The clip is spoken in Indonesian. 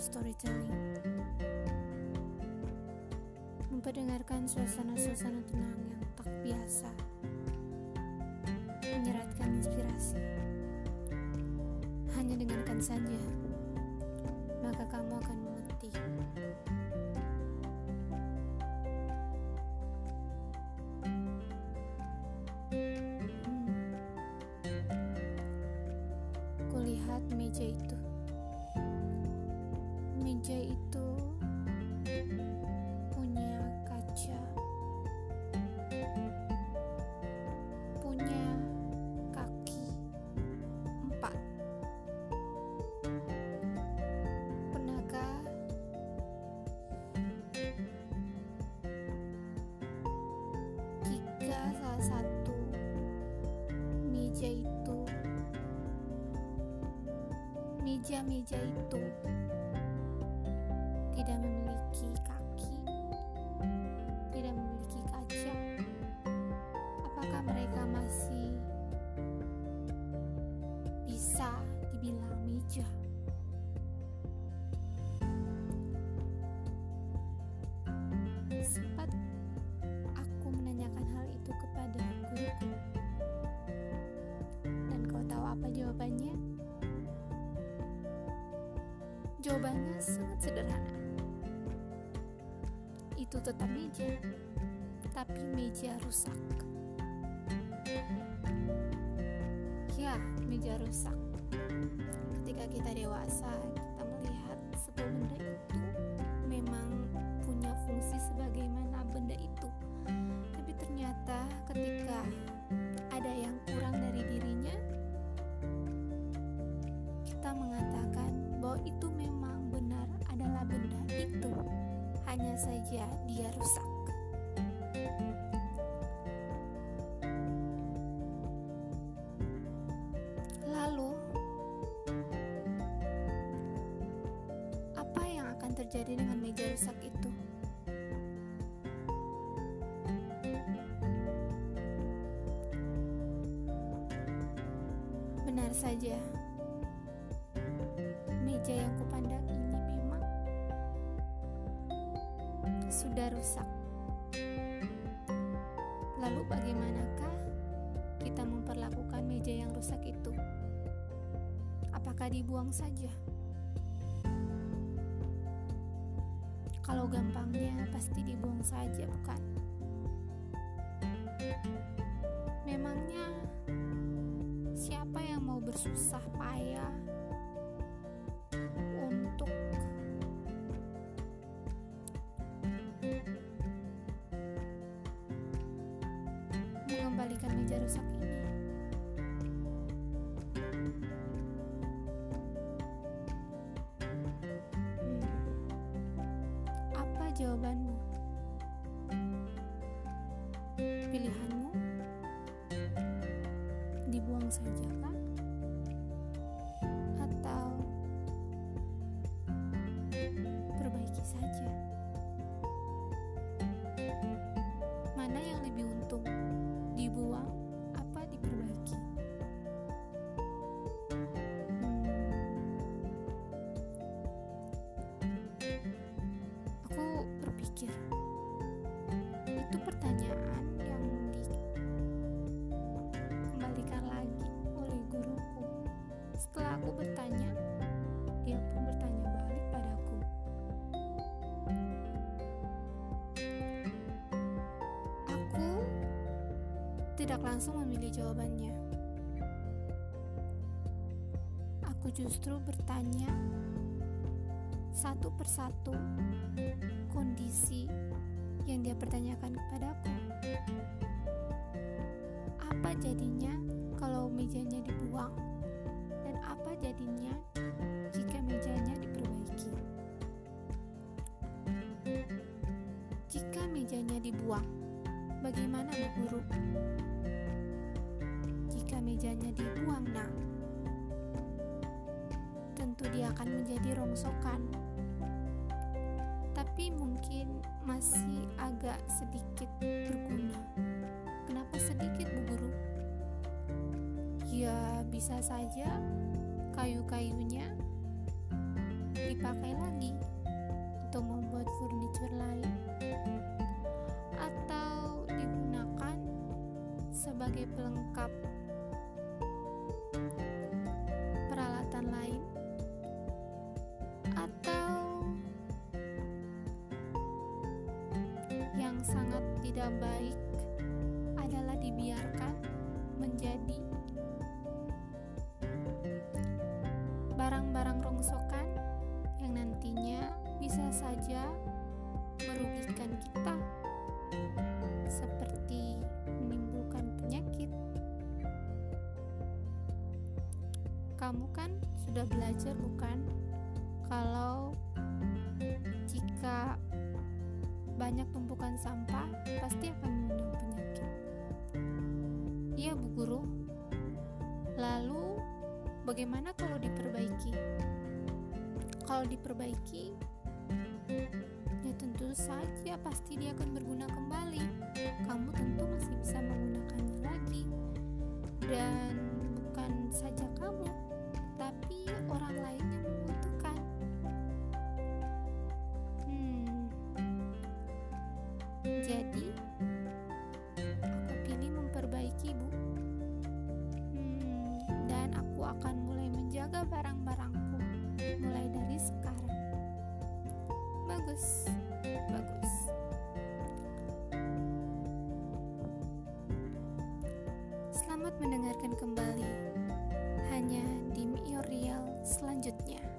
storytelling. Memperdengarkan suasana-suasana tenang yang tak biasa. Menyeratkan inspirasi. Hanya dengarkan saja Maka kamu akan mengerti Hmm. Meja itu meja itu punya kaca, punya kaki empat. Pernahkah jika salah satu meja itu, meja-meja itu meja? Sempat aku menanyakan hal itu kepada guruku, dan kau tahu apa jawabannya? Jawabannya sangat sederhana itu tetap meja, tapi meja rusak. Ya, meja rusak. Ketika kita dewasa, kita melihat sebuah benda itu memang punya fungsi sebagaimana benda itu. Tapi ternyata ketika ada yang kurang dari dirinya, kita mengatakan bahwa itu memang benar adalah benda itu hanya saja dia rusak. Terjadi dengan meja rusak itu? Benar saja, meja yang kupandang ini memang sudah rusak. Lalu bagaimanakah kita memperlakukan meja yang rusak itu? Apakah dibuang saja? Kalau gampangnya pasti dibuang saja, bukan? Memangnya siapa yang mau bersusah payah untuk mengembalikan meja rusak ini. Apa jawabanmu? Aku bertanya, dia pun bertanya balik padaku. Aku tidak langsung memilih jawabannya. Aku justru bertanya satu persatu kondisi yang dia pertanyakan kepadaku. Apa jadinya dibuang, bagaimana Bu Guru? Jika mejanya dibuang, nak, tentu dia akan menjadi rongsokan. Tapi mungkin masih agak sedikit berguna. Kenapa sedikit, Bu Guru? Ya, bisa saja kayu-kayunya dipakai lagi untuk membuat furniture lain sebagai pelengkap peralatan lain atau yang sangat tidak baik adalah dibiarkan menjadi barang-barang rongsokan yang nantinya bisa saja merugikan kita kamu kan sudah belajar bukan kalau jika banyak tumpukan sampah pasti akan mengundang penyakit iya bu guru lalu Bagaimana kalau diperbaiki? Kalau diperbaiki, ya tentu saja pasti dia akan berguna kembali. Kamu tentu masih bisa menggunakannya lagi. Dan Jadi, aku pilih memperbaiki, Bu. Hmm, dan aku akan mulai menjaga barang-barangku mulai dari sekarang. Bagus. Bagus. Selamat mendengarkan kembali hanya di Miorial selanjutnya.